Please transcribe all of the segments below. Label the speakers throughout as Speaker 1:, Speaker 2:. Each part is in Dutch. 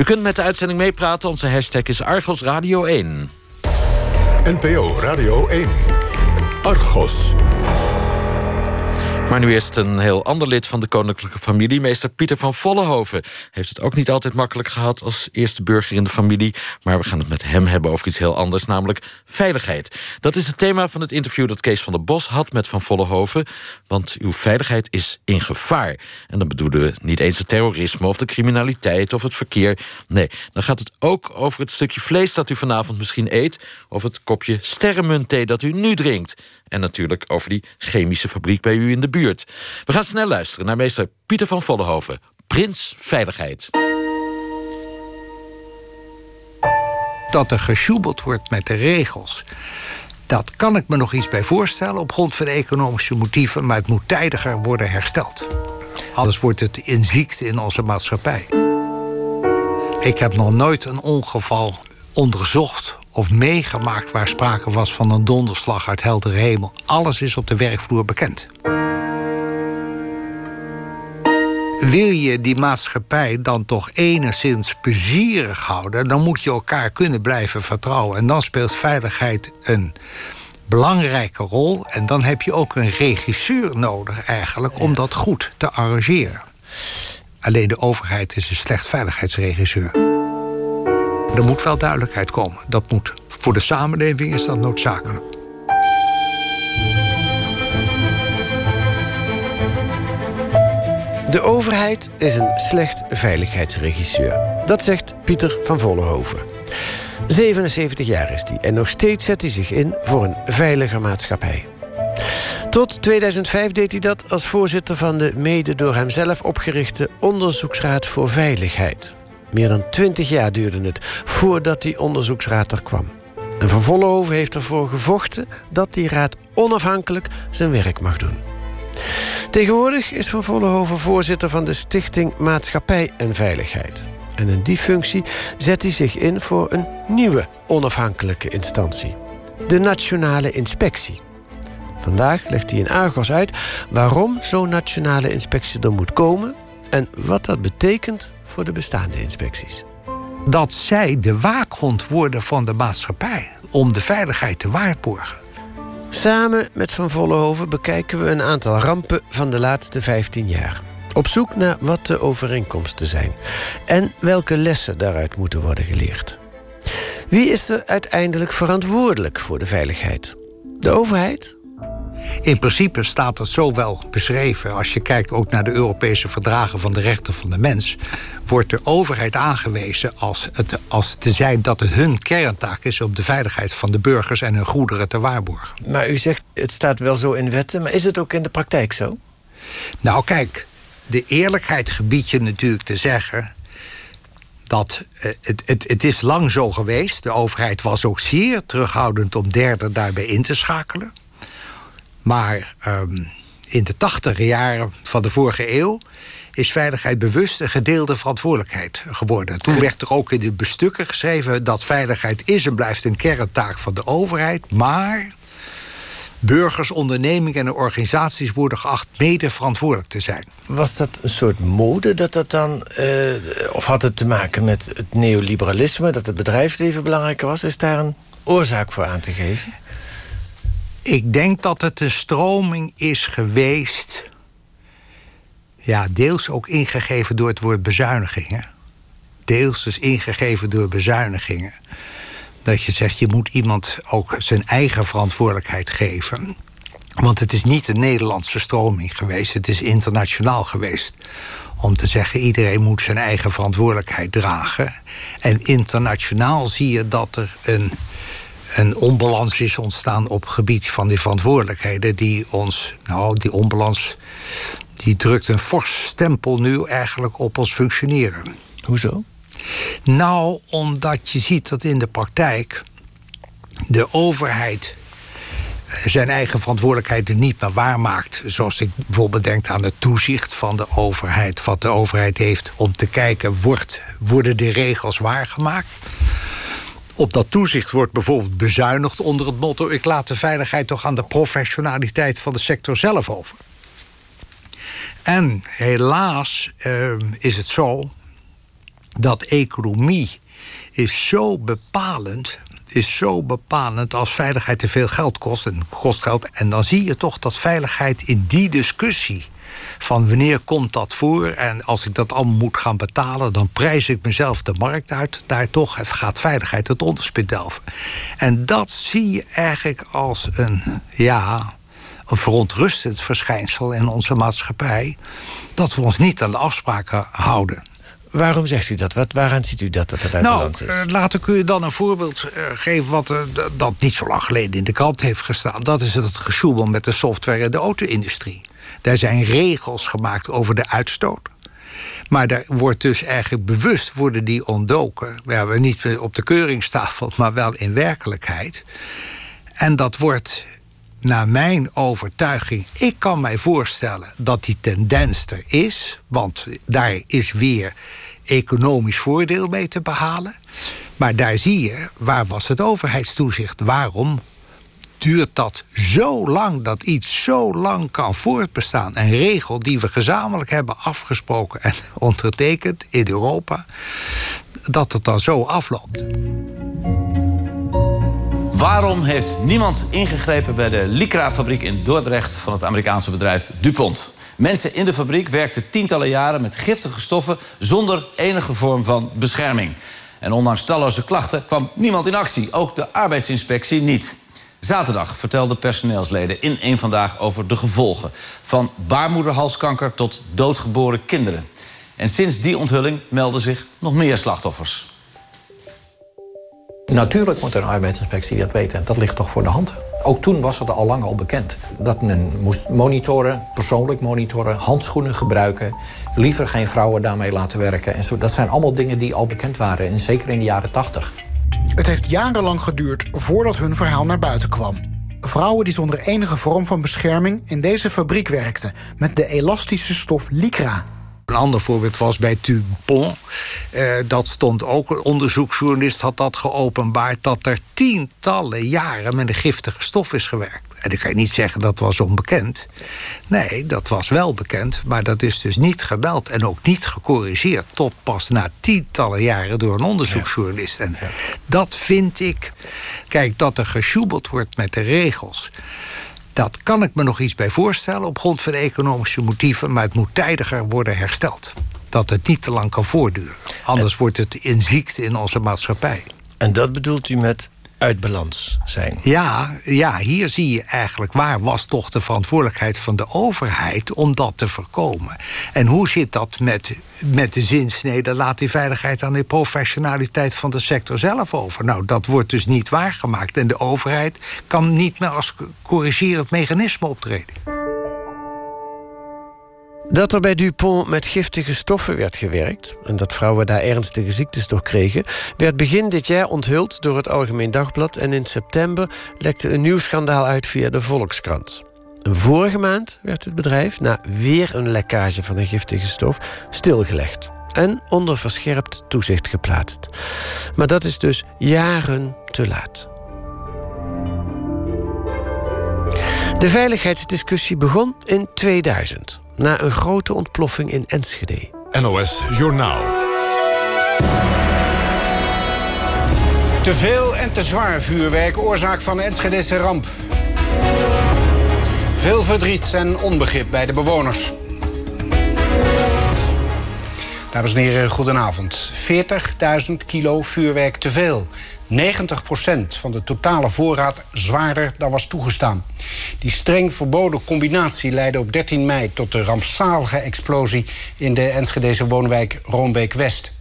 Speaker 1: U kunt met de uitzending meepraten. Onze hashtag is Argos Radio 1.
Speaker 2: NPO Radio 1. Argos.
Speaker 1: Maar nu eerst een heel ander lid van de koninklijke familie. Meester Pieter van Vollenhoven heeft het ook niet altijd makkelijk gehad als eerste burger in de familie. Maar we gaan het met hem hebben over iets heel anders, namelijk veiligheid. Dat is het thema van het interview dat Kees van der Bos had met Van Vollenhoven. Want uw veiligheid is in gevaar. En dan bedoelen we niet eens het terrorisme of de criminaliteit of het verkeer. Nee, dan gaat het ook over het stukje vlees dat u vanavond misschien eet. Of het kopje sterrenmuntthee dat u nu drinkt. En natuurlijk over die chemische fabriek bij u in de buurt. We gaan snel luisteren naar meester Pieter van Vollenhoven, Prins Veiligheid.
Speaker 3: Dat er gesjoebeld wordt met de regels. Dat kan ik me nog iets bij voorstellen op grond van economische motieven, maar het moet tijdiger worden hersteld. Anders wordt het in ziekte in onze maatschappij. Ik heb nog nooit een ongeval onderzocht of meegemaakt waar sprake was van een donderslag uit heldere hemel. Alles is op de werkvloer bekend. Wil je die maatschappij dan toch enigszins plezierig houden, dan moet je elkaar kunnen blijven vertrouwen. En dan speelt veiligheid een belangrijke rol. En dan heb je ook een regisseur nodig, eigenlijk, om dat goed te arrangeren. Alleen de overheid is een slecht veiligheidsregisseur. Er moet wel duidelijkheid komen. Dat moet. Voor de samenleving is dat noodzakelijk.
Speaker 4: De overheid is een slecht veiligheidsregisseur. Dat zegt Pieter van Vollenhoven. 77 jaar is hij en nog steeds zet hij zich in voor een veilige maatschappij. Tot 2005 deed hij dat als voorzitter van de mede door hemzelf opgerichte Onderzoeksraad voor Veiligheid. Meer dan twintig jaar duurde het voordat die onderzoeksraad er kwam. En Van Vollenhoven heeft ervoor gevochten dat die raad onafhankelijk zijn werk mag doen. Tegenwoordig is Van Vollenhoven voorzitter van de Stichting Maatschappij en Veiligheid. En in die functie zet hij zich in voor een nieuwe onafhankelijke instantie. De Nationale Inspectie. Vandaag legt hij in Argos uit waarom zo'n nationale inspectie er moet komen en wat dat betekent voor de bestaande inspecties.
Speaker 3: Dat zij de waakhond worden van de maatschappij om de veiligheid te waarborgen.
Speaker 4: Samen met Van Vollenhoven bekijken we een aantal rampen van de laatste 15 jaar. Op zoek naar wat de overeenkomsten zijn en welke lessen daaruit moeten worden geleerd. Wie is er uiteindelijk verantwoordelijk voor de veiligheid? De overheid
Speaker 3: in principe staat het zo wel beschreven. Als je kijkt ook naar de Europese verdragen van de rechten van de mens, wordt de overheid aangewezen als, het, als te zijn dat het hun kerntaak is om de veiligheid van de burgers en hun goederen te waarborgen.
Speaker 4: Maar u zegt het staat wel zo in wetten, maar is het ook in de praktijk zo?
Speaker 3: Nou, kijk, de eerlijkheid gebiedt je natuurlijk te zeggen dat eh, het, het, het is lang zo geweest. De overheid was ook zeer terughoudend om derden daarbij in te schakelen. Maar ehm, in de tachtige jaren van de vorige eeuw is veiligheid bewust een gedeelde verantwoordelijkheid geworden. Toen werd er ook in de bestukken geschreven dat veiligheid is en blijft een kerntaak van de overheid, maar burgers, ondernemingen en organisaties worden geacht mede verantwoordelijk te zijn.
Speaker 4: Was dat een soort mode dat dat dan, uh, of had het te maken met het neoliberalisme, dat het bedrijfsleven belangrijker was? Is daar een oorzaak voor aan te geven?
Speaker 3: Ik denk dat het een stroming is geweest. Ja, deels ook ingegeven door het woord bezuinigingen. Deels dus ingegeven door bezuinigingen. Dat je zegt, je moet iemand ook zijn eigen verantwoordelijkheid geven. Want het is niet een Nederlandse stroming geweest, het is internationaal geweest. Om te zeggen, iedereen moet zijn eigen verantwoordelijkheid dragen. En internationaal zie je dat er een een onbalans is ontstaan op het gebied van die verantwoordelijkheden die ons, nou, die onbalans, die drukt een fors stempel nu eigenlijk op ons functioneren.
Speaker 4: Hoezo?
Speaker 3: Nou, omdat je ziet dat in de praktijk de overheid zijn eigen verantwoordelijkheid niet meer waarmaakt. Zoals ik bijvoorbeeld denk aan het toezicht van de overheid. Wat de overheid heeft om te kijken, wordt, worden de regels waargemaakt? Op dat toezicht wordt bijvoorbeeld bezuinigd onder het motto... ik laat de veiligheid toch aan de professionaliteit van de sector zelf over. En helaas uh, is het zo dat economie is zo bepalend is zo bepalend als veiligheid te veel geld kost en kost geld. En dan zie je toch dat veiligheid in die discussie van wanneer komt dat voor en als ik dat allemaal moet gaan betalen, dan prijs ik mezelf de markt uit. Daar toch gaat veiligheid het onderspit delven. En dat zie je eigenlijk als een, ja, een verontrustend verschijnsel in onze maatschappij. Dat we ons niet aan de afspraken houden.
Speaker 4: Waarom zegt u dat? Wat, waaraan ziet u dat dat het uit
Speaker 3: nou,
Speaker 4: is?
Speaker 3: Uh, laat ik u dan een voorbeeld uh, geven... wat uh, dat niet zo lang geleden in de krant heeft gestaan. Dat is het gesjoebel met de software in de auto-industrie. Daar zijn regels gemaakt over de uitstoot. Maar daar wordt dus eigenlijk bewust worden die ontdoken. Hebben niet op de keuringstafel, maar wel in werkelijkheid. En dat wordt naar mijn overtuiging, ik kan mij voorstellen dat die tendens er is, want daar is weer economisch voordeel mee te behalen. Maar daar zie je, waar was het overheidstoezicht? Waarom duurt dat zo lang dat iets zo lang kan voortbestaan? Een regel die we gezamenlijk hebben afgesproken en ondertekend in Europa, dat het dan zo afloopt.
Speaker 5: Waarom heeft niemand ingegrepen bij de Lycra-fabriek in Dordrecht van het Amerikaanse bedrijf DuPont? Mensen in de fabriek werkten tientallen jaren met giftige stoffen zonder enige vorm van bescherming. En ondanks talloze klachten kwam niemand in actie, ook de arbeidsinspectie niet. Zaterdag vertelden personeelsleden in één vandaag over de gevolgen van baarmoederhalskanker tot doodgeboren kinderen. En sinds die onthulling melden zich nog meer slachtoffers.
Speaker 6: Natuurlijk moet een arbeidsinspectie dat weten. Dat ligt toch voor de hand. Ook toen was het al lang al bekend. Dat men moest monitoren, persoonlijk monitoren, handschoenen gebruiken. Liever geen vrouwen daarmee laten werken. En zo. Dat zijn allemaal dingen die al bekend waren. En zeker in de jaren 80.
Speaker 7: Het heeft jarenlang geduurd voordat hun verhaal naar buiten kwam. Vrouwen die zonder enige vorm van bescherming in deze fabriek werkten... met de elastische stof Lycra.
Speaker 3: Een ander voorbeeld was bij Dupont. Uh, dat stond ook, een onderzoeksjournalist had dat geopenbaard... dat er tientallen jaren met een giftige stof is gewerkt. En ik kan je niet zeggen dat was onbekend. Nee, dat was wel bekend, maar dat is dus niet gebeld... en ook niet gecorrigeerd tot pas na tientallen jaren door een onderzoeksjournalist. En dat vind ik... Kijk, dat er gesjoebeld wordt met de regels... Dat kan ik me nog iets bij voorstellen op grond van economische motieven, maar het moet tijdiger worden hersteld. Dat het niet te lang kan voortduren. Anders wordt het in ziekte in onze maatschappij.
Speaker 4: En dat bedoelt u met uit balans zijn?
Speaker 3: Ja, ja, hier zie je eigenlijk waar was toch de verantwoordelijkheid van de overheid om dat te voorkomen. En hoe zit dat met, met de zinsnede? Laat die veiligheid aan de professionaliteit van de sector zelf over. Nou, dat wordt dus niet waargemaakt. En de overheid kan niet meer als corrigerend mechanisme optreden.
Speaker 4: Dat er bij Dupont met giftige stoffen werd gewerkt... en dat vrouwen daar ernstige ziektes door kregen... werd begin dit jaar onthuld door het Algemeen Dagblad... en in september lekte een nieuw schandaal uit via de Volkskrant. Vorige maand werd het bedrijf, na weer een lekkage van een giftige stof... stilgelegd en onder verscherpt toezicht geplaatst. Maar dat is dus jaren te laat. De veiligheidsdiscussie begon in 2000 na een grote ontploffing in Enschede.
Speaker 2: NOS Journaal.
Speaker 8: Te veel en te zwaar vuurwerk, oorzaak van de Enschedese ramp. Veel verdriet en onbegrip bij de bewoners. Dames en heren, goedenavond. 40.000 kilo vuurwerk te veel. 90% van de totale voorraad zwaarder dan was toegestaan. Die streng verboden combinatie leidde op 13 mei tot de rampzalige explosie in de Enschedeze woonwijk Roombeek-West.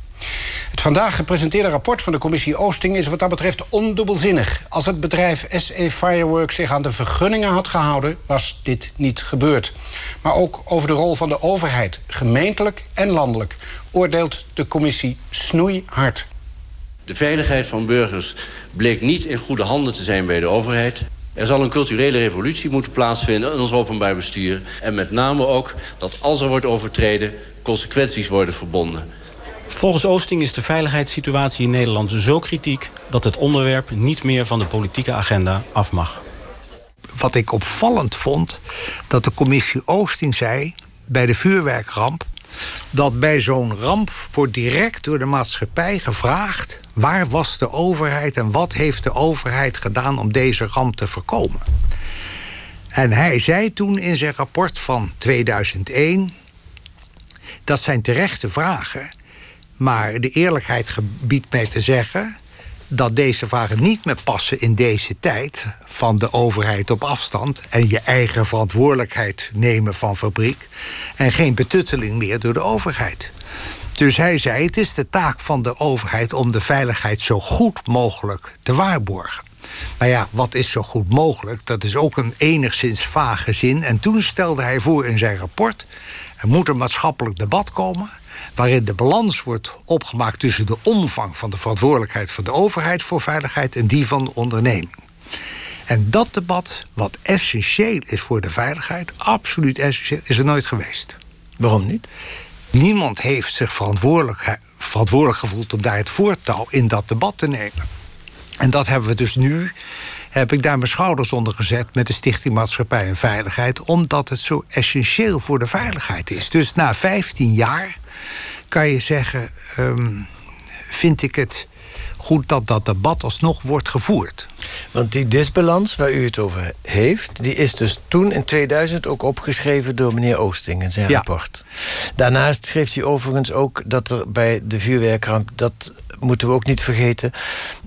Speaker 8: Het vandaag gepresenteerde rapport van de commissie Oosting is wat dat betreft ondubbelzinnig. Als het bedrijf SE Fireworks zich aan de vergunningen had gehouden, was dit niet gebeurd. Maar ook over de rol van de overheid, gemeentelijk en landelijk, oordeelt de commissie snoeihard.
Speaker 9: De veiligheid van burgers bleek niet in goede handen te zijn bij de overheid. Er zal een culturele revolutie moeten plaatsvinden in ons openbaar bestuur. En met name ook dat als er wordt overtreden, consequenties worden verbonden.
Speaker 10: Volgens Oosting is de veiligheidssituatie in Nederland zo kritiek... dat het onderwerp niet meer van de politieke agenda af mag.
Speaker 3: Wat ik opvallend vond, dat de commissie Oosting zei... bij de vuurwerkramp dat bij zo'n ramp wordt direct door de maatschappij gevraagd... waar was de overheid en wat heeft de overheid gedaan om deze ramp te voorkomen. En hij zei toen in zijn rapport van 2001... dat zijn terechte vragen, maar de eerlijkheid gebiedt mij te zeggen dat deze vragen niet meer passen in deze tijd van de overheid op afstand en je eigen verantwoordelijkheid nemen van fabriek en geen betutteling meer door de overheid. Dus hij zei: het is de taak van de overheid om de veiligheid zo goed mogelijk te waarborgen. Maar ja, wat is zo goed mogelijk? Dat is ook een enigszins vage zin. En toen stelde hij voor in zijn rapport: er moet een maatschappelijk debat komen waarin de balans wordt opgemaakt tussen de omvang van de verantwoordelijkheid van de overheid voor veiligheid en die van de onderneming. En dat debat, wat essentieel is voor de veiligheid, absoluut essentieel, is er nooit geweest.
Speaker 4: Waarom niet?
Speaker 3: Niemand heeft zich verantwoordelijk, verantwoordelijk gevoeld om daar het voortouw in dat debat te nemen. En dat hebben we dus nu heb ik daar mijn schouders onder gezet met de Stichting Maatschappij en Veiligheid, omdat het zo essentieel voor de veiligheid is. Dus na 15 jaar kan je zeggen, ehm, vind ik het goed dat dat debat alsnog wordt gevoerd.
Speaker 4: Want die disbalans waar u het over heeft... die is dus toen in 2000 ook opgeschreven door meneer Oosting in zijn rapport. Daarnaast schreef hij overigens ook dat er bij de vuurwerkramp... dat moeten we ook niet vergeten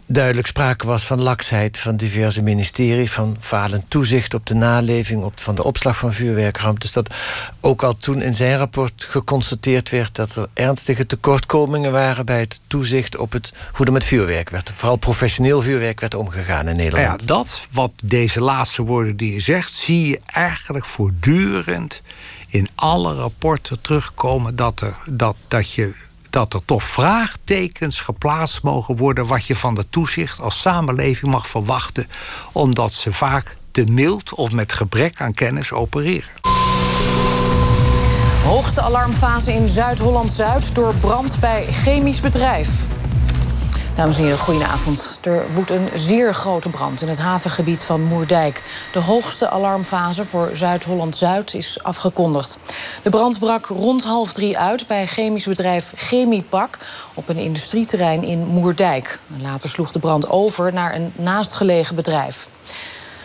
Speaker 4: duidelijk sprake was van laksheid van diverse ministeries... van falend toezicht op de naleving op, van de opslag van vuurwerkramp. Dus dat ook al toen in zijn rapport geconstateerd werd... dat er ernstige tekortkomingen waren bij het toezicht... op het, hoe er met vuurwerk werd, vooral professioneel vuurwerk werd omgegaan in Nederland.
Speaker 3: Nou ja, dat, wat deze laatste woorden die je zegt... zie je eigenlijk voortdurend in alle rapporten terugkomen... dat, er, dat, dat je dat er toch vraagtekens geplaatst mogen worden wat je van de toezicht als samenleving mag verwachten, omdat ze vaak te mild of met gebrek aan kennis opereren.
Speaker 11: Hoogste alarmfase in Zuid-Holland-Zuid door brand bij chemisch bedrijf. Dames en heren, goedenavond. Er woedt een zeer grote brand in het havengebied van Moerdijk. De hoogste alarmfase voor Zuid-Holland-Zuid is afgekondigd. De brand brak rond half drie uit bij chemisch bedrijf Chemiepak... op een industrieterrein in Moerdijk. Later sloeg de brand over naar een naastgelegen bedrijf.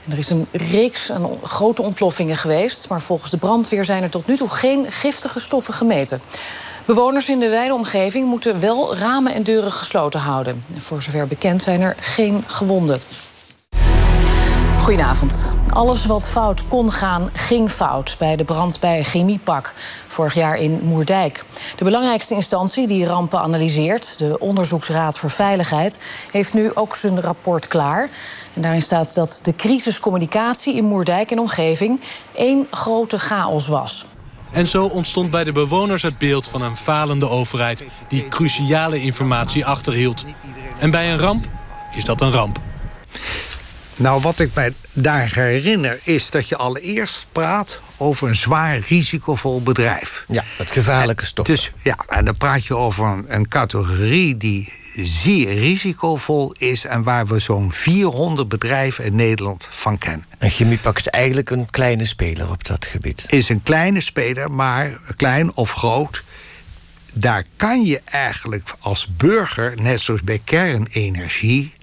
Speaker 11: Er is een reeks aan grote ontploffingen geweest... maar volgens de brandweer zijn er tot nu toe geen giftige stoffen gemeten. Bewoners in de wijde omgeving moeten wel ramen en deuren gesloten houden. Voor zover bekend zijn er geen gewonden. Goedenavond. Alles wat fout kon gaan, ging fout bij de brand bij Chemiepak vorig jaar in Moerdijk. De belangrijkste instantie die rampen analyseert, de Onderzoeksraad voor Veiligheid, heeft nu ook zijn rapport klaar. En daarin staat dat de crisiscommunicatie in Moerdijk en omgeving één grote chaos was.
Speaker 12: En zo ontstond bij de bewoners het beeld van een falende overheid... die cruciale informatie achterhield. En bij een ramp is dat een ramp.
Speaker 3: Nou, wat ik mij daar herinner is dat je allereerst praat over een zwaar risicovol bedrijf.
Speaker 4: Ja, het gevaarlijke stof.
Speaker 3: Dus ja, en dan praat je over een, een categorie die zeer risicovol is en waar we zo'n 400 bedrijven in Nederland van kennen.
Speaker 4: En Chemiepak is eigenlijk een kleine speler op dat gebied.
Speaker 3: Is een kleine speler, maar klein of groot. Daar kan je eigenlijk als burger, net zoals bij kernenergie,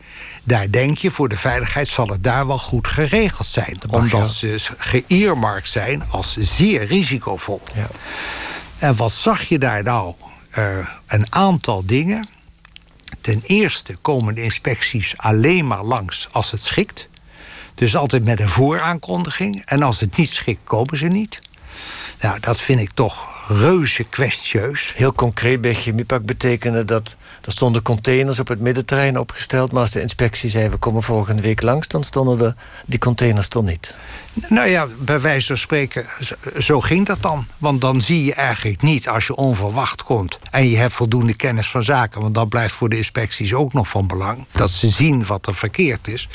Speaker 3: daar denk je, voor de veiligheid zal het daar wel goed geregeld zijn. Omdat ze geëermarkt zijn als zeer risicovol. Ja. En wat zag je daar nou? Uh, een aantal dingen. Ten eerste komen de inspecties alleen maar langs als het schikt. Dus altijd met een vooraankondiging. En als het niet schikt, komen ze niet. Nou, dat vind ik toch reuze kwestieus.
Speaker 4: Heel concreet bij Chemiepak betekende dat... er stonden containers op het middenterrein opgesteld... maar als de inspectie zei, we komen volgende week langs... dan stonden de, die containers toch niet.
Speaker 3: Nou ja, bij wijze van spreken, zo ging dat dan. Want dan zie je eigenlijk niet als je onverwacht komt... en je hebt voldoende kennis van zaken... want dat blijft voor de inspecties ook nog van belang... dat ze zien wat er verkeerd is.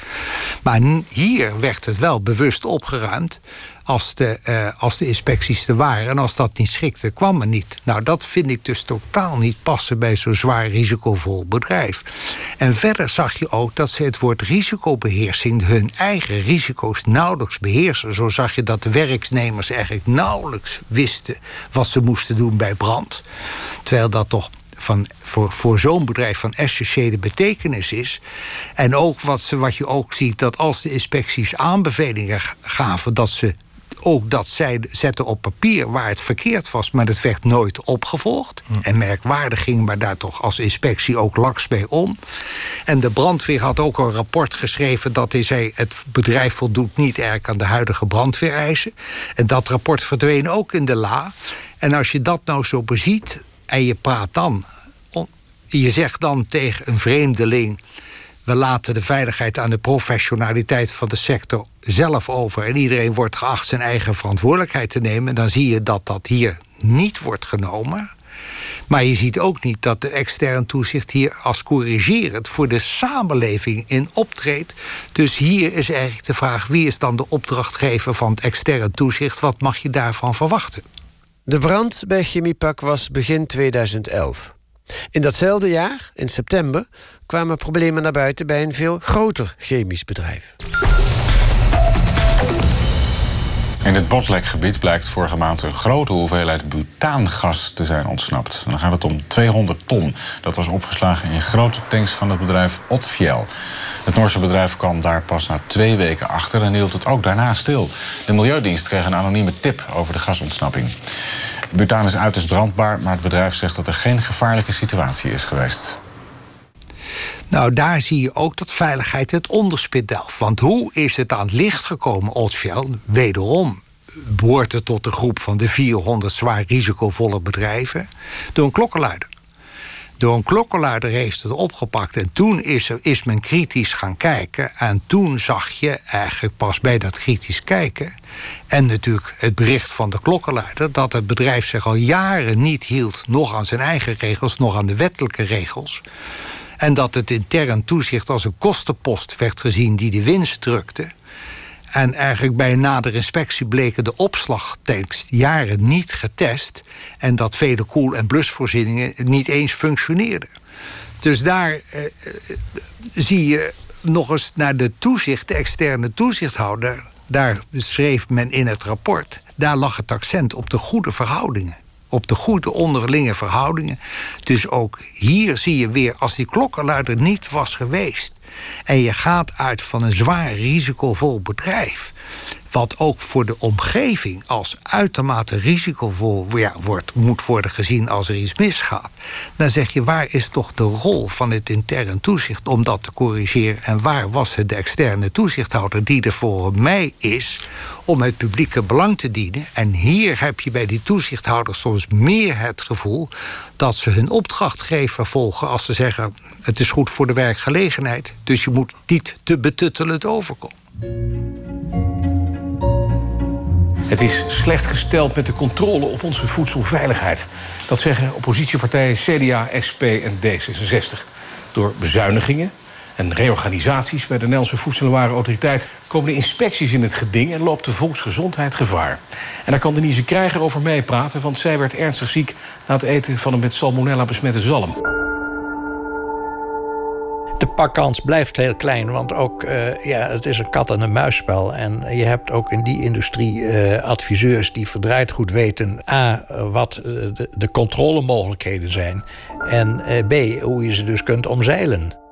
Speaker 3: Maar hier werd het wel bewust opgeruimd als de, uh, als de inspecties er waren. En als dat niet schikte, kwam er niet. Nou, dat vind ik dus totaal niet passen bij zo'n zwaar risicovol bedrijf. En verder zag je ook dat ze het woord risicobeheersing, hun eigen risico's nauwelijks beheersen. Zo zag je dat de werknemers eigenlijk nauwelijks wisten wat ze moesten doen bij brand. Terwijl dat toch van, voor, voor zo'n bedrijf van essentiële betekenis is. En ook wat, ze, wat je ook ziet, dat als de inspecties aanbevelingen gaven, dat ze ook dat zij zetten op papier waar het verkeerd was, maar dat werd nooit opgevolgd. Hm. En merkwaardig ging maar daar toch als inspectie ook laks mee om. En de brandweer had ook een rapport geschreven dat hij zei: het bedrijf voldoet niet erg aan de huidige brandweereisen. En dat rapport verdween ook in de la. En als je dat nou zo beziet en je praat dan, je zegt dan tegen een vreemdeling we laten de veiligheid aan de professionaliteit van de sector zelf over. En iedereen wordt geacht zijn eigen verantwoordelijkheid te nemen. En dan zie je dat dat hier niet wordt genomen. Maar je ziet ook niet dat de externe toezicht hier als corrigerend voor de samenleving in optreedt. Dus hier is eigenlijk de vraag: wie is dan de opdrachtgever van het externe toezicht? Wat mag je daarvan verwachten?
Speaker 4: De brand bij Chemiepak was begin 2011. In datzelfde jaar, in september, kwamen problemen naar buiten bij een veel groter chemisch bedrijf.
Speaker 13: In het Botlekgebied blijkt vorige maand een grote hoeveelheid butaangas te zijn ontsnapt. dan gaat het om 200 ton. Dat was opgeslagen in grote tanks van het bedrijf Otfiel. Het Noorse bedrijf kwam daar pas na twee weken achter en hield het ook daarna stil. De Milieudienst kreeg een anonieme tip over de gasontsnapping. Butaan is uiterst brandbaar, maar het bedrijf zegt dat er geen gevaarlijke situatie is geweest.
Speaker 3: Nou, daar zie je ook dat veiligheid het onderspit delft. Want hoe is het aan het licht gekomen, Otsfjell? Wederom behoort het tot de groep van de 400 zwaar risicovolle bedrijven... door een klokkenluider. Door een klokkenluider heeft het opgepakt. En toen is, er, is men kritisch gaan kijken. En toen zag je eigenlijk pas bij dat kritisch kijken... en natuurlijk het bericht van de klokkenluider... dat het bedrijf zich al jaren niet hield... nog aan zijn eigen regels, nog aan de wettelijke regels... En dat het intern toezicht als een kostenpost werd gezien die de winst drukte. En eigenlijk bij een nadere inspectie bleken de opslagtanks jaren niet getest. En dat vele koel- en blusvoorzieningen niet eens functioneerden. Dus daar eh, eh, zie je nog eens naar de toezicht, de externe toezichthouder. Daar schreef men in het rapport. Daar lag het accent op de goede verhoudingen op de goede onderlinge verhoudingen. Dus ook hier zie je weer, als die klokkenluider niet was geweest... en je gaat uit van een zwaar risicovol bedrijf wat ook voor de omgeving als uitermate risicovol wordt, moet worden gezien als er iets misgaat. Dan zeg je, waar is toch de rol van het intern toezicht om dat te corrigeren? En waar was het de externe toezichthouder die er voor mij is om het publieke belang te dienen? En hier heb je bij die toezichthouders soms meer het gevoel dat ze hun opdrachtgever volgen als ze zeggen: het is goed voor de werkgelegenheid, dus je moet niet te betuttelend overkomen.
Speaker 14: Het is slecht gesteld met de controle op onze voedselveiligheid. Dat zeggen oppositiepartijen CDA, SP en D66. Door bezuinigingen en reorganisaties bij de Nederlandse Voedsel- en komen de inspecties in het geding en loopt de volksgezondheid gevaar. En daar kan Denise Krijger over meepraten, want zij werd ernstig ziek na het eten van een met salmonella besmette zalm
Speaker 15: de pakkans blijft heel klein, want ook, uh, ja, het is een kat- en een muisspel. En je hebt ook in die industrie uh, adviseurs die verdraaid goed weten... A, wat de, de controlemogelijkheden zijn... en B, hoe je ze dus kunt omzeilen.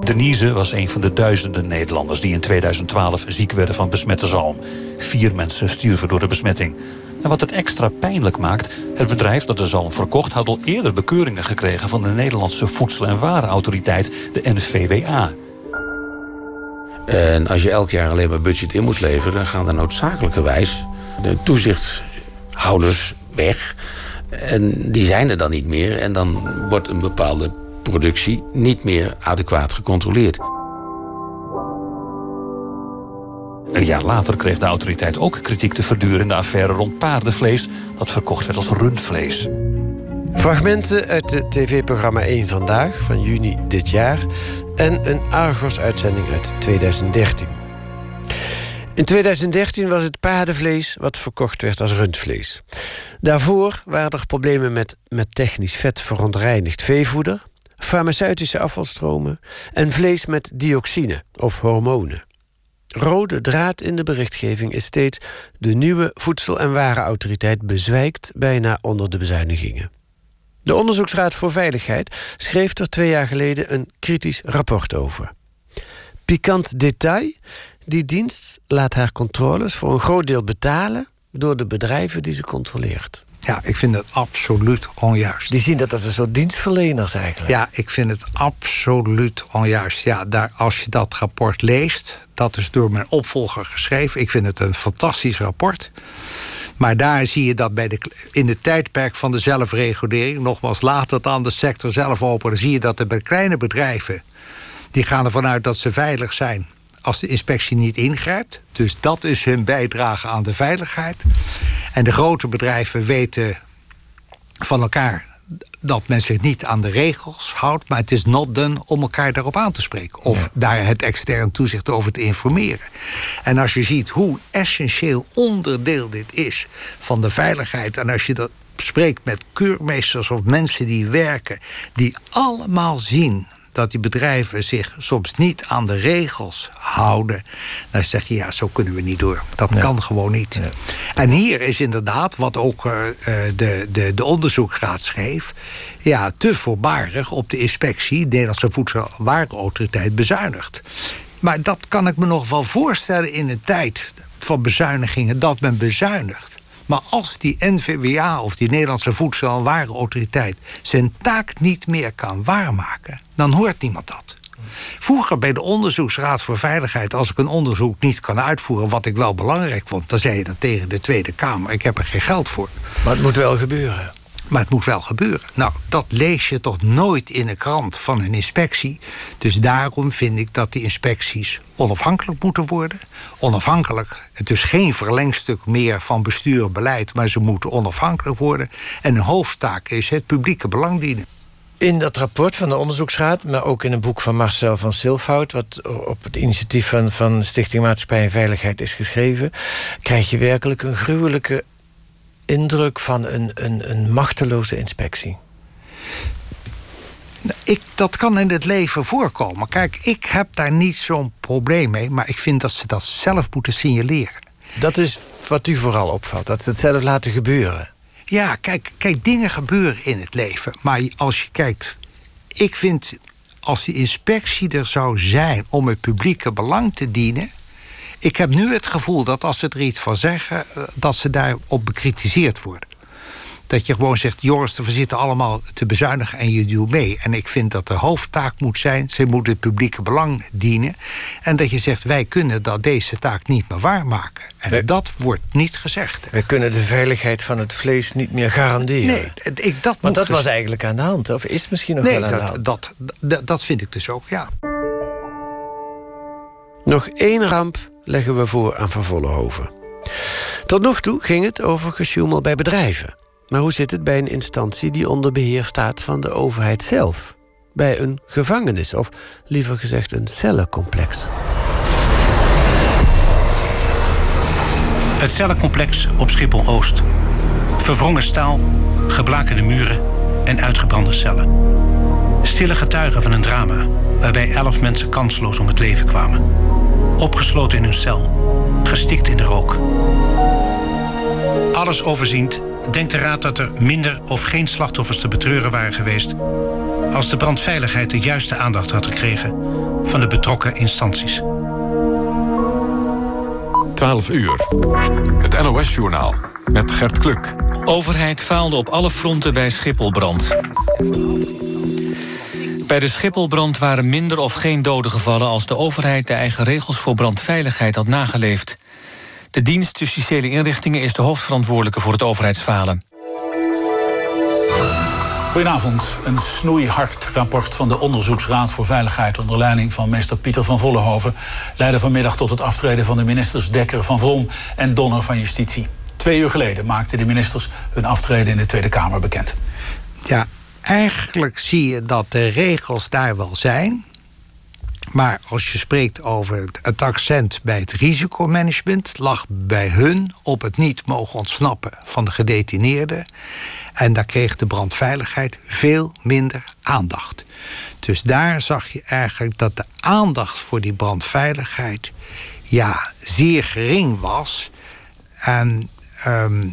Speaker 16: Denise was een van de duizenden Nederlanders die in 2012 ziek werden van besmette zalm. Vier mensen stierven door de besmetting. En wat het extra pijnlijk maakt, het bedrijf dat de zalm verkocht... had al eerder bekeuringen gekregen van de Nederlandse Voedsel- en Warenautoriteit, de NVWA.
Speaker 17: En als je elk jaar alleen maar budget in moet leveren... dan gaan er noodzakelijkerwijs de toezichthouders weg. En die zijn er dan niet meer. En dan wordt een bepaalde productie niet meer adequaat gecontroleerd.
Speaker 16: Een jaar later kreeg de autoriteit ook kritiek te verduren in de affaire rond paardenvlees, dat verkocht werd als rundvlees.
Speaker 4: Fragmenten uit het tv-programma 1 Vandaag van juni dit jaar en een Argos-uitzending uit 2013. In 2013 was het paardenvlees wat verkocht werd als rundvlees. Daarvoor waren er problemen met, met technisch vet verontreinigd veevoeder, farmaceutische afvalstromen en vlees met dioxine of hormonen. Rode draad in de berichtgeving is steeds de nieuwe Voedsel- en Warenautoriteit bezwijkt bijna onder de bezuinigingen. De Onderzoeksraad voor Veiligheid schreef er twee jaar geleden een kritisch rapport over. Pikant detail: die dienst laat haar controles voor een groot deel betalen door de bedrijven die ze controleert.
Speaker 3: Ja, ik vind het absoluut onjuist.
Speaker 4: Die zien dat als een soort dienstverleners eigenlijk.
Speaker 3: Ja, ik vind het absoluut onjuist. Ja, daar, als je dat rapport leest, dat is door mijn opvolger geschreven. Ik vind het een fantastisch rapport. Maar daar zie je dat bij de, in het tijdperk van de zelfregulering, nogmaals, laat het aan de sector zelf open. Dan zie je dat er bij kleine bedrijven, die gaan ervan uit dat ze veilig zijn als de inspectie niet ingrijpt. Dus dat is hun bijdrage aan de veiligheid. En de grote bedrijven weten van elkaar dat men zich niet aan de regels houdt, maar het is not done om elkaar daarop aan te spreken. Of daar het extern toezicht over te informeren. En als je ziet hoe essentieel onderdeel dit is van de veiligheid, en als je dat spreekt met keurmeesters of mensen die werken, die allemaal zien dat die bedrijven zich soms niet aan de regels houden. Dan zeg je, ja, zo kunnen we niet door. Dat kan gewoon niet. En hier is inderdaad, wat ook uh, de, de, de onderzoekraad schreef... ja, te voorbarig op de inspectie... de Nederlandse Voedsel- en Warenautoriteit bezuinigt. Maar dat kan ik me nog wel voorstellen in een tijd van bezuinigingen... dat men bezuinigt. Maar als die NVWA of die Nederlandse Voedsel- en Warenautoriteit zijn taak niet meer kan waarmaken, dan hoort niemand dat. Vroeger bij de Onderzoeksraad voor Veiligheid, als ik een onderzoek niet kan uitvoeren, wat ik wel belangrijk vond, dan zei je dat tegen de Tweede Kamer: ik heb er geen geld voor.
Speaker 4: Maar het moet wel gebeuren.
Speaker 3: Maar het moet wel gebeuren. Nou, dat lees je toch nooit in de krant van een inspectie. Dus daarom vind ik dat die inspecties onafhankelijk moeten worden. Onafhankelijk. Het is geen verlengstuk meer van bestuur en beleid, maar ze moeten onafhankelijk worden. En een hoofdtaak is het publieke belang dienen.
Speaker 4: In dat rapport van de onderzoeksraad, maar ook in een boek van Marcel van Silfhout, wat op het initiatief van, van Stichting Maatschappij en Veiligheid is geschreven, krijg je werkelijk een gruwelijke indruk van een, een, een machteloze inspectie.
Speaker 3: Ik, dat kan in het leven voorkomen. Kijk, ik heb daar niet zo'n probleem mee, maar ik vind dat ze dat zelf moeten signaleren.
Speaker 4: Dat is wat u vooral opvalt, dat ze het zelf laten gebeuren.
Speaker 3: Ja, kijk, kijk, dingen gebeuren in het leven. Maar als je kijkt, ik vind als die inspectie er zou zijn om het publieke belang te dienen. Ik heb nu het gevoel dat als ze er iets van zeggen, eh, dat ze daarop bekritiseerd worden. Dat je gewoon zegt, jongens, we zitten allemaal te bezuinigen en je doet mee. En ik vind dat de hoofdtaak moet zijn, ze moeten het publieke belang dienen. En dat je zegt, wij kunnen dat deze taak niet meer waarmaken. En dat wordt niet gezegd.
Speaker 4: We kunnen de veiligheid van het vlees niet meer garanderen.
Speaker 3: Nee, ik, dat
Speaker 4: Want dat was eigenlijk aan de hand, of is misschien nog
Speaker 3: nee,
Speaker 4: wel aan
Speaker 3: dat,
Speaker 4: de hand?
Speaker 3: Dat, dat, dat vind ik dus ook, ja.
Speaker 4: Nog één ramp leggen we voor aan Van Vollenhoven. Tot nog toe ging het over gesjoemel bij bedrijven. Maar hoe zit het bij een instantie die onder beheer staat van de overheid zelf? Bij een gevangenis, of liever gezegd een cellencomplex.
Speaker 18: Het cellencomplex op Schiphol-Oost. Verwrongen staal, geblakerde muren en uitgebrande cellen. Stille getuigen van een drama waarbij elf mensen kansloos om het leven kwamen. Opgesloten in hun cel, gestikt in de rook. Alles overziend denkt de Raad dat er minder of geen slachtoffers te betreuren waren geweest... als de brandveiligheid de juiste aandacht had gekregen van de betrokken instanties.
Speaker 2: 12 uur. Het NOS-journaal met Gert Kluk.
Speaker 19: Overheid faalde op alle fronten bij Schipholbrand. Bij de Schipholbrand waren minder of geen doden gevallen... als de overheid de eigen regels voor brandveiligheid had nageleefd. De dienst justitiële inrichtingen is de hoofdverantwoordelijke voor het overheidsfalen.
Speaker 20: Goedenavond. Een snoeihard rapport van de Onderzoeksraad voor Veiligheid... onder leiding van meester Pieter van Vollenhoven... leidde vanmiddag tot het aftreden van de ministers Dekker van Vrom... en Donner van Justitie. Twee uur geleden maakten de ministers hun aftreden in de Tweede Kamer bekend.
Speaker 3: Ja, eigenlijk zie je dat de regels daar wel zijn. Maar als je spreekt over het accent bij het risicomanagement, lag bij hun op het niet mogen ontsnappen van de gedetineerden. En daar kreeg de brandveiligheid veel minder aandacht. Dus daar zag je eigenlijk dat de aandacht voor die brandveiligheid ja, zeer gering was. En ehm,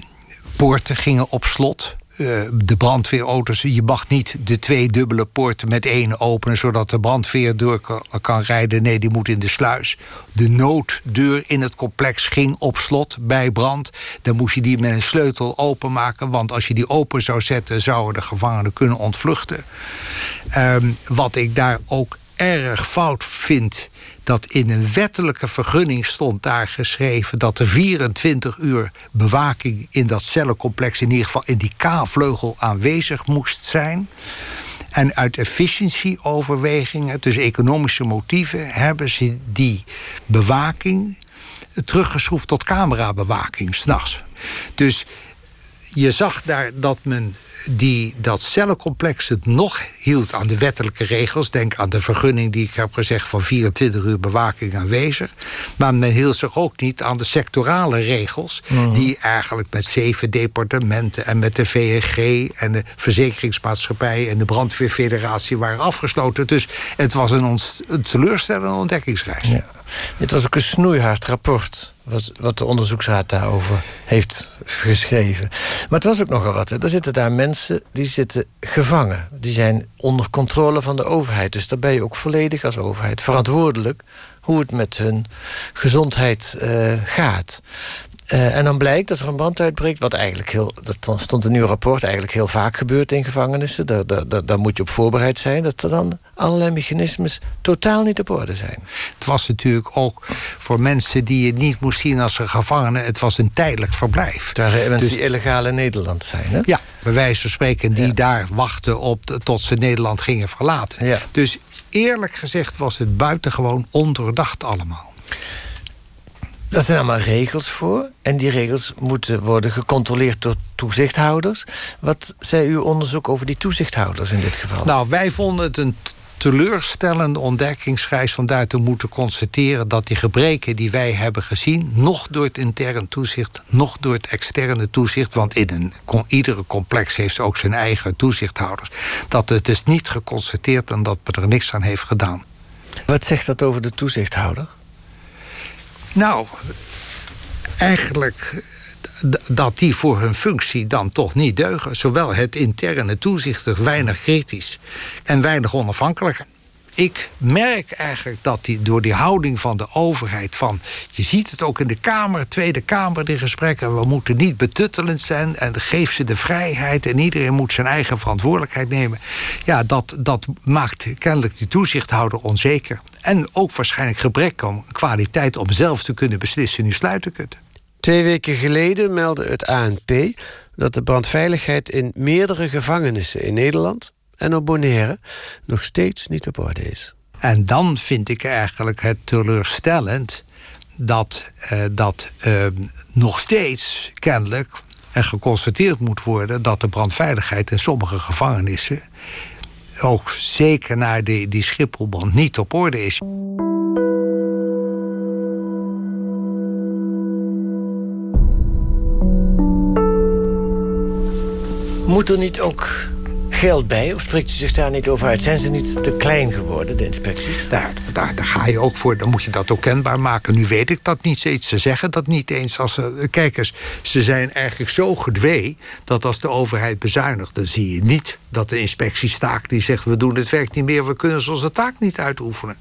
Speaker 3: poorten gingen op slot. Uh, de brandweerauto's, je mag niet de twee dubbele poorten met één openen... zodat de brandweer door kan, rijden. Nee, die moet in de sluis. De nooddeur in het complex ging op slot bij brand. Dan moest je die met een sleutel openmaken... want als je die open zou zetten... zouden de gevangenen kunnen ontvluchten. Um, wat ik daar ook erg fout vind dat in een wettelijke vergunning stond daar geschreven dat er 24 uur bewaking in dat cellencomplex, in ieder geval in die K-vleugel, aanwezig moest zijn. En uit efficiëntieoverwegingen, dus economische motieven, hebben ze die bewaking teruggeschroefd tot camerabewaking s'nachts. Dus je zag daar dat men die dat cellencomplex het nog hield aan de wettelijke regels. Denk aan de vergunning die ik heb gezegd van 24 uur bewaking aanwezig. Maar men hield zich ook niet aan de sectorale regels... Mhm. die eigenlijk met zeven departementen en met de VNG... en de verzekeringsmaatschappij en de brandweerfederatie waren afgesloten. Dus het was een, een teleurstellende ontdekkingsreis. Ja.
Speaker 4: Het was ook een snoeihard rapport wat, wat de onderzoeksraad daarover heeft geschreven. Maar het was ook nogal wat. Er zitten daar mensen die zitten gevangen. Die zijn onder controle van de overheid. Dus daar ben je ook volledig als overheid verantwoordelijk hoe het met hun gezondheid uh, gaat. Uh, en dan blijkt dat er een brand uitbreekt, wat eigenlijk heel, dat stond in uw rapport, eigenlijk heel vaak gebeurt in gevangenissen. Daar, daar, daar moet je op voorbereid zijn, dat er dan allerlei mechanismes totaal niet op orde zijn.
Speaker 3: Het was natuurlijk ook voor mensen die je niet moest zien als een gevangene, het was een tijdelijk verblijf.
Speaker 4: Mensen dus, die illegaal in Nederland zijn, hè?
Speaker 3: Ja, bij wijze van spreken, die daar wachten op tot ze Nederland gingen verlaten. Ja. Dus eerlijk gezegd was het buitengewoon ondoordacht allemaal.
Speaker 4: Daar zijn allemaal regels voor. En die regels moeten worden gecontroleerd door toezichthouders. Wat zei uw onderzoek over die toezichthouders in dit geval?
Speaker 3: Nou, wij vonden het een teleurstellende ontdekkingsreis van daar te moeten constateren dat die gebreken die wij hebben gezien, nog door het intern toezicht, nog door het externe toezicht, want in een, iedere complex heeft ook zijn eigen toezichthouders, dat het is niet geconstateerd en dat men er niks aan heeft gedaan.
Speaker 4: Wat zegt dat over de toezichthouder?
Speaker 3: Nou, eigenlijk dat die voor hun functie dan toch niet deugen. Zowel het interne toezicht weinig kritisch en weinig onafhankelijk. Ik merk eigenlijk dat die, door die houding van de overheid... van je ziet het ook in de Kamer, Tweede Kamer, de gesprekken... we moeten niet betuttelend zijn en geef ze de vrijheid... en iedereen moet zijn eigen verantwoordelijkheid nemen. Ja, dat, dat maakt kennelijk die toezichthouder onzeker. En ook waarschijnlijk gebrek aan kwaliteit om zelf te kunnen beslissen... nu sluiten kunt.
Speaker 4: Twee weken geleden meldde het ANP dat de brandveiligheid in meerdere gevangenissen in Nederland en op Bonaire nog steeds niet op orde is.
Speaker 3: En dan vind ik eigenlijk het teleurstellend dat, uh, dat uh, nog steeds kennelijk er geconstateerd moet worden dat de brandveiligheid in sommige gevangenissen ook zeker naar die, die Schipholbrand niet op orde is.
Speaker 4: Moet er niet ook geld bij? Of spreekt u zich daar niet over uit? Zijn ze niet te klein geworden, de inspecties?
Speaker 3: Daar, daar, ga je ook voor. Dan moet je dat ook kenbaar maken. Nu weet ik dat niet steeds. Ze zeggen dat niet eens. Als ze, kijk eens, ze zijn eigenlijk zo gedwee... dat als de overheid bezuinigt, dan zie je niet... dat de inspectie staakt die zegt... we doen het werk niet meer, we kunnen onze taak niet uitoefenen.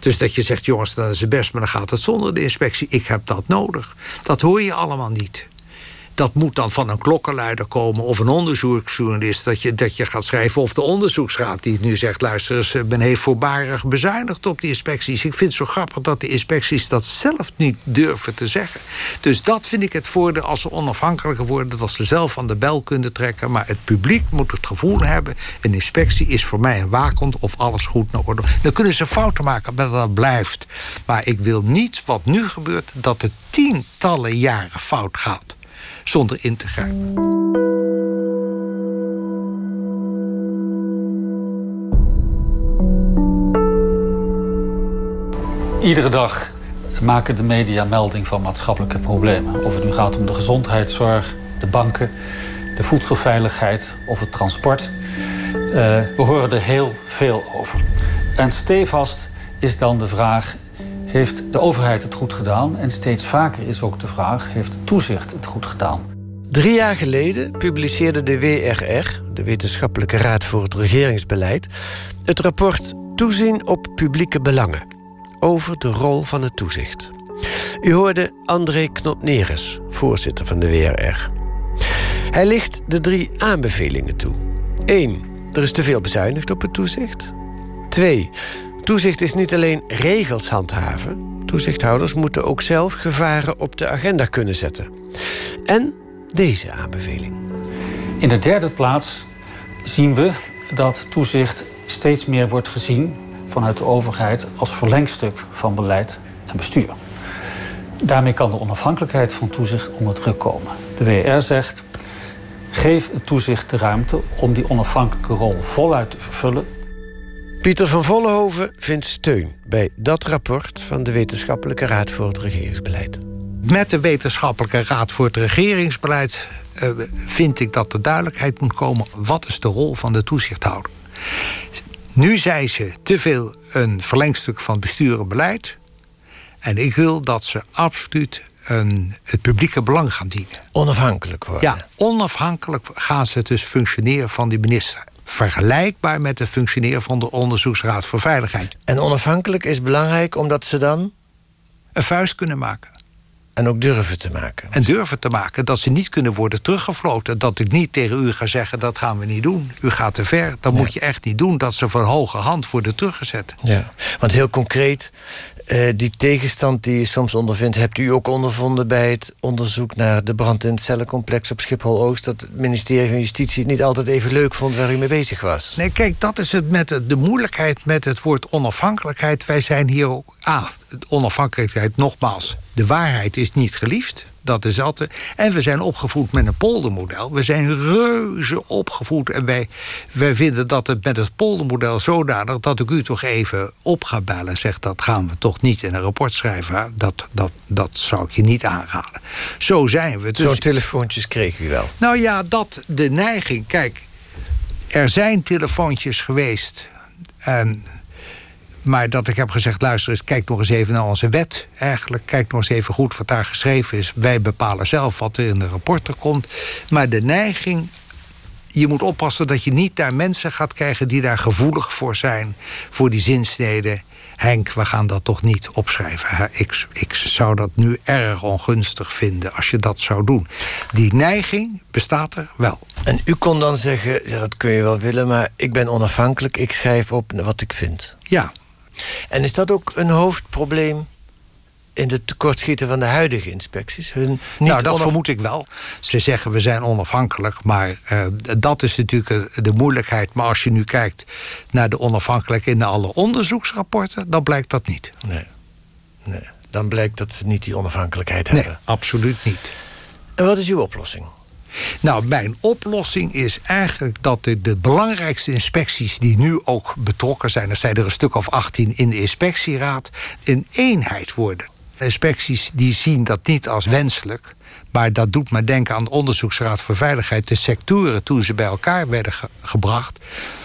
Speaker 3: Dus dat je zegt, jongens, dat is het best... maar dan gaat het zonder de inspectie. Ik heb dat nodig. Dat hoor je allemaal niet dat moet dan van een klokkenluider komen of een onderzoeksjournalist. Dat je, dat je gaat schrijven. Of de onderzoeksraad die nu zegt: luister eens, ben heeft voorbarig bezuinigd op die inspecties. Ik vind het zo grappig dat de inspecties dat zelf niet durven te zeggen. Dus dat vind ik het voordeel als ze onafhankelijker worden. Dat ze zelf aan de bel kunnen trekken. Maar het publiek moet het gevoel hebben: een inspectie is voor mij een waakhond of alles goed naar orde. Dan kunnen ze fouten maken, maar dat blijft. Maar ik wil niet wat nu gebeurt, dat het tientallen jaren fout gaat zonder in te grijpen.
Speaker 20: Iedere dag maken de media melding van maatschappelijke problemen. Of het nu gaat om de gezondheidszorg, de banken, de voedselveiligheid of het transport. Uh, we horen er heel veel over. En stevast is dan de vraag: heeft de overheid het goed gedaan? En steeds vaker is ook de vraag: heeft het toezicht het goed gedaan?
Speaker 4: Drie jaar geleden publiceerde de WRR, de Wetenschappelijke Raad voor het Regeringsbeleid, het rapport Toezien op publieke belangen over de rol van het toezicht. U hoorde André Knopneres, voorzitter van de WRR. Hij licht de drie aanbevelingen toe. 1. Er is te veel bezuinigd op het toezicht. 2. Toezicht is niet alleen regels handhaven. Toezichthouders moeten ook zelf gevaren op de agenda kunnen zetten. En deze aanbeveling.
Speaker 20: In de derde plaats zien we dat toezicht steeds meer wordt gezien vanuit de overheid als verlengstuk van beleid en bestuur. Daarmee kan de onafhankelijkheid van toezicht onder druk komen. De WR zegt: geef het toezicht de ruimte om die onafhankelijke rol voluit te vervullen.
Speaker 4: Pieter van Vollenhoven vindt steun bij dat rapport van de Wetenschappelijke Raad voor het Regeringsbeleid.
Speaker 3: Met de Wetenschappelijke Raad voor het Regeringsbeleid uh, vind ik dat er duidelijkheid moet komen: wat is de rol van de toezichthouder? Nu zijn ze te veel een verlengstuk van bestuur en beleid. En ik wil dat ze absoluut een, het publieke belang gaan dienen.
Speaker 4: Onafhankelijk worden.
Speaker 3: Ja, onafhankelijk gaan ze dus functioneren van die minister. Vergelijkbaar met het functioneren van de Onderzoeksraad voor Veiligheid.
Speaker 4: En onafhankelijk is belangrijk omdat ze dan.
Speaker 3: een vuist kunnen maken.
Speaker 4: En ook durven te maken.
Speaker 3: En durven te maken dat ze niet kunnen worden teruggefloten. Dat ik niet tegen u ga zeggen, dat gaan we niet doen. U gaat te ver, dat moet je echt niet doen. Dat ze van hoge hand worden teruggezet.
Speaker 4: Ja, want heel concreet, uh, die tegenstand die je soms ondervindt... hebt u ook ondervonden bij het onderzoek naar de brand in het cellencomplex op Schiphol-Oost... dat het ministerie van Justitie het niet altijd even leuk vond waar u mee bezig was?
Speaker 3: Nee, kijk, dat is het met de moeilijkheid met het woord onafhankelijkheid. Wij zijn hier ook... Ah, onafhankelijkheid, nogmaals, de waarheid is niet geliefd. Dat is altijd. En we zijn opgevoed met een poldermodel. We zijn reuze opgevoed. En wij, wij vinden dat het met het poldermodel zodanig dat ik u toch even op ga bellen en zeg dat gaan we toch niet in een rapport schrijven. Dat, dat, dat zou ik je niet aanraden. Zo zijn we.
Speaker 4: Dus... Zo'n telefoontjes kreeg u wel.
Speaker 3: Nou ja, dat de neiging. Kijk, er zijn telefoontjes geweest. En maar dat ik heb gezegd, luister eens, kijk nog eens even naar onze wet. Eigenlijk, kijk nog eens even goed wat daar geschreven is. Wij bepalen zelf wat er in de rapporten komt. Maar de neiging je moet oppassen dat je niet daar mensen gaat krijgen die daar gevoelig voor zijn, voor die zinsneden. Henk, we gaan dat toch niet opschrijven. Ik, ik zou dat nu erg ongunstig vinden als je dat zou doen. Die neiging bestaat er wel.
Speaker 4: En u kon dan zeggen, ja, dat kun je wel willen, maar ik ben onafhankelijk, ik schrijf op wat ik vind.
Speaker 3: Ja,
Speaker 4: en is dat ook een hoofdprobleem in de tekortschieten van de huidige inspecties? Hun niet
Speaker 3: nou, dat vermoed ik wel. Ze zeggen we zijn onafhankelijk, maar uh, dat is natuurlijk de moeilijkheid. Maar als je nu kijkt naar de onafhankelijkheid in alle onderzoeksrapporten, dan blijkt dat niet.
Speaker 4: Nee, nee. dan blijkt dat ze niet die onafhankelijkheid hebben.
Speaker 3: Nee, absoluut niet.
Speaker 4: En wat is uw oplossing?
Speaker 3: Nou, mijn oplossing is eigenlijk dat de, belangrijkste inspecties die nu ook betrokken zijn, er zijn er een stuk of 18 in de inspectieraad, een eenheid worden. Inspecties die zien dat niet als wenselijk. Maar dat doet me denken aan de Onderzoeksraad voor Veiligheid. De sectoren toen ze bij elkaar werden gebracht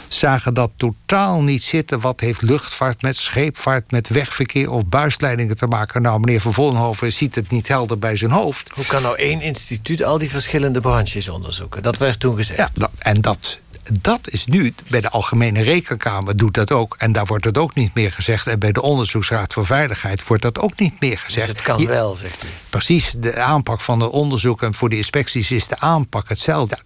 Speaker 3: zagen dat totaal niet zitten. Wat heeft luchtvaart met scheepvaart, met wegverkeer of buisleidingen te maken? Nou, meneer Van Vollenhoven ziet het niet helder bij zijn hoofd.
Speaker 4: Hoe kan nou één instituut al die verschillende branches onderzoeken? Dat werd toen gezegd.
Speaker 3: Ja, en dat, dat is nu, bij de Algemene Rekenkamer doet dat ook. En daar wordt het ook niet meer gezegd. En bij de Onderzoeksraad voor Veiligheid wordt dat ook niet meer gezegd.
Speaker 4: Dus het kan wel, zegt u.
Speaker 3: Precies, de aanpak van de onderzoek en voor de inspecties is de aanpak hetzelfde.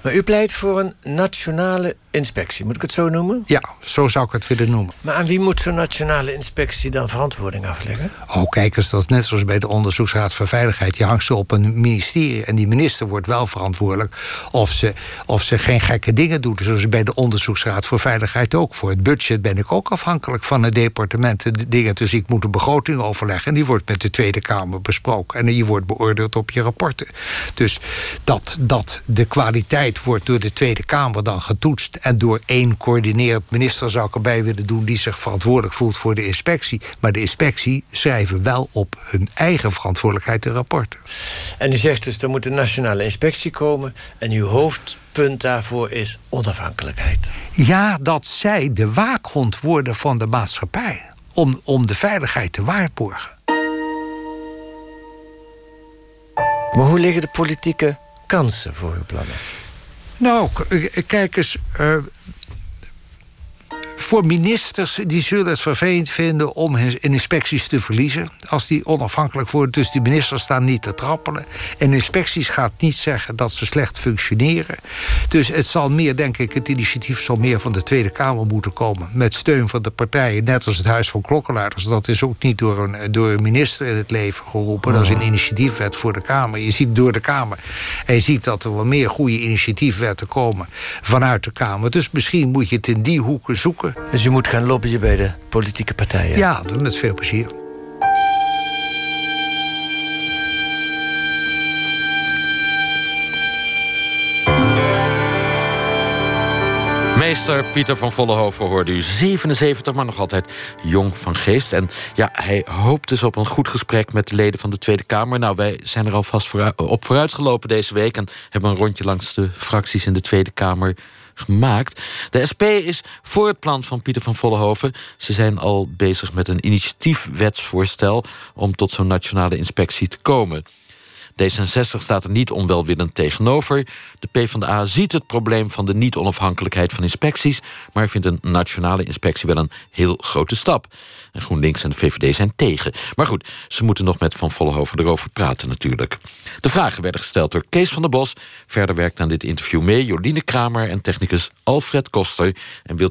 Speaker 4: Maar u pleit voor een nationale inspectie, moet ik het zo noemen?
Speaker 3: Ja, zo zou ik het willen noemen.
Speaker 4: Maar aan wie moet zo'n nationale inspectie dan verantwoording afleggen?
Speaker 3: Oh, kijk eens, dat is net zoals bij de Onderzoeksraad voor Veiligheid. Je hangt ze op een ministerie en die minister wordt wel verantwoordelijk... of ze, of ze geen gekke dingen doet, zoals bij de Onderzoeksraad voor Veiligheid ook. Voor het budget ben ik ook afhankelijk van het departement. De dingen, dus ik moet een begroting overleggen... en die wordt met de Tweede Kamer besproken. En je wordt beoordeeld op je rapporten. Dus dat, dat de kwaliteit beleid wordt door de Tweede Kamer dan getoetst en door één coördinerend minister zou ik erbij willen doen die zich verantwoordelijk voelt voor de inspectie. Maar de inspectie schrijven wel op hun eigen verantwoordelijkheid de rapporten.
Speaker 4: En u zegt dus er moet een nationale inspectie komen en uw hoofdpunt daarvoor is onafhankelijkheid.
Speaker 3: Ja, dat zij de waakhond worden van de maatschappij om, om de veiligheid te waarborgen.
Speaker 4: Maar hoe liggen de politieke kansen voor uw plannen?
Speaker 3: Nou, k- kijk eens. eh, voor ministers, die zullen het vervelend vinden om hun inspecties te verliezen. Als die onafhankelijk worden. Dus die ministers staan niet te trappelen. En inspecties gaat niet zeggen dat ze slecht functioneren. Dus het zal meer, denk ik, het initiatief zal meer van de Tweede Kamer moeten komen. Met steun van de partijen, net als het Huis van Klokkenluiders. Dat is ook niet door een, door een minister in het leven geroepen. Dat is een initiatiefwet voor de Kamer. Je ziet door de Kamer. En je ziet dat er wel meer goede initiatiefwetten komen vanuit de Kamer. Dus misschien moet je het in die hoeken zoeken.
Speaker 4: Dus u moet gaan lobbyen bij de politieke partijen?
Speaker 3: Ja, met veel plezier.
Speaker 1: Meester Pieter van Vollenhoven hoorde u 77, maar nog altijd jong van geest. En ja, hij hoopt dus op een goed gesprek met de leden van de Tweede Kamer. Nou, wij zijn er alvast vooruit, op vooruitgelopen deze week... en hebben een rondje langs de fracties in de Tweede Kamer gemaakt. De SP is voor het plan van Pieter van Vollenhoven. Ze zijn al bezig met een initiatiefwetsvoorstel... om tot zo'n nationale inspectie te komen. D66 staat er niet onwelwillend tegenover. De PvdA ziet het probleem van de niet-onafhankelijkheid van inspecties... maar vindt een nationale inspectie wel een heel grote stap. En GroenLinks en de VVD zijn tegen. Maar goed, ze moeten nog met Van Vollenhoven erover praten natuurlijk. De vragen werden gesteld door Kees van der Bos. Verder werkt aan dit interview mee Jolien Kramer en technicus Alfred Koster. En wilt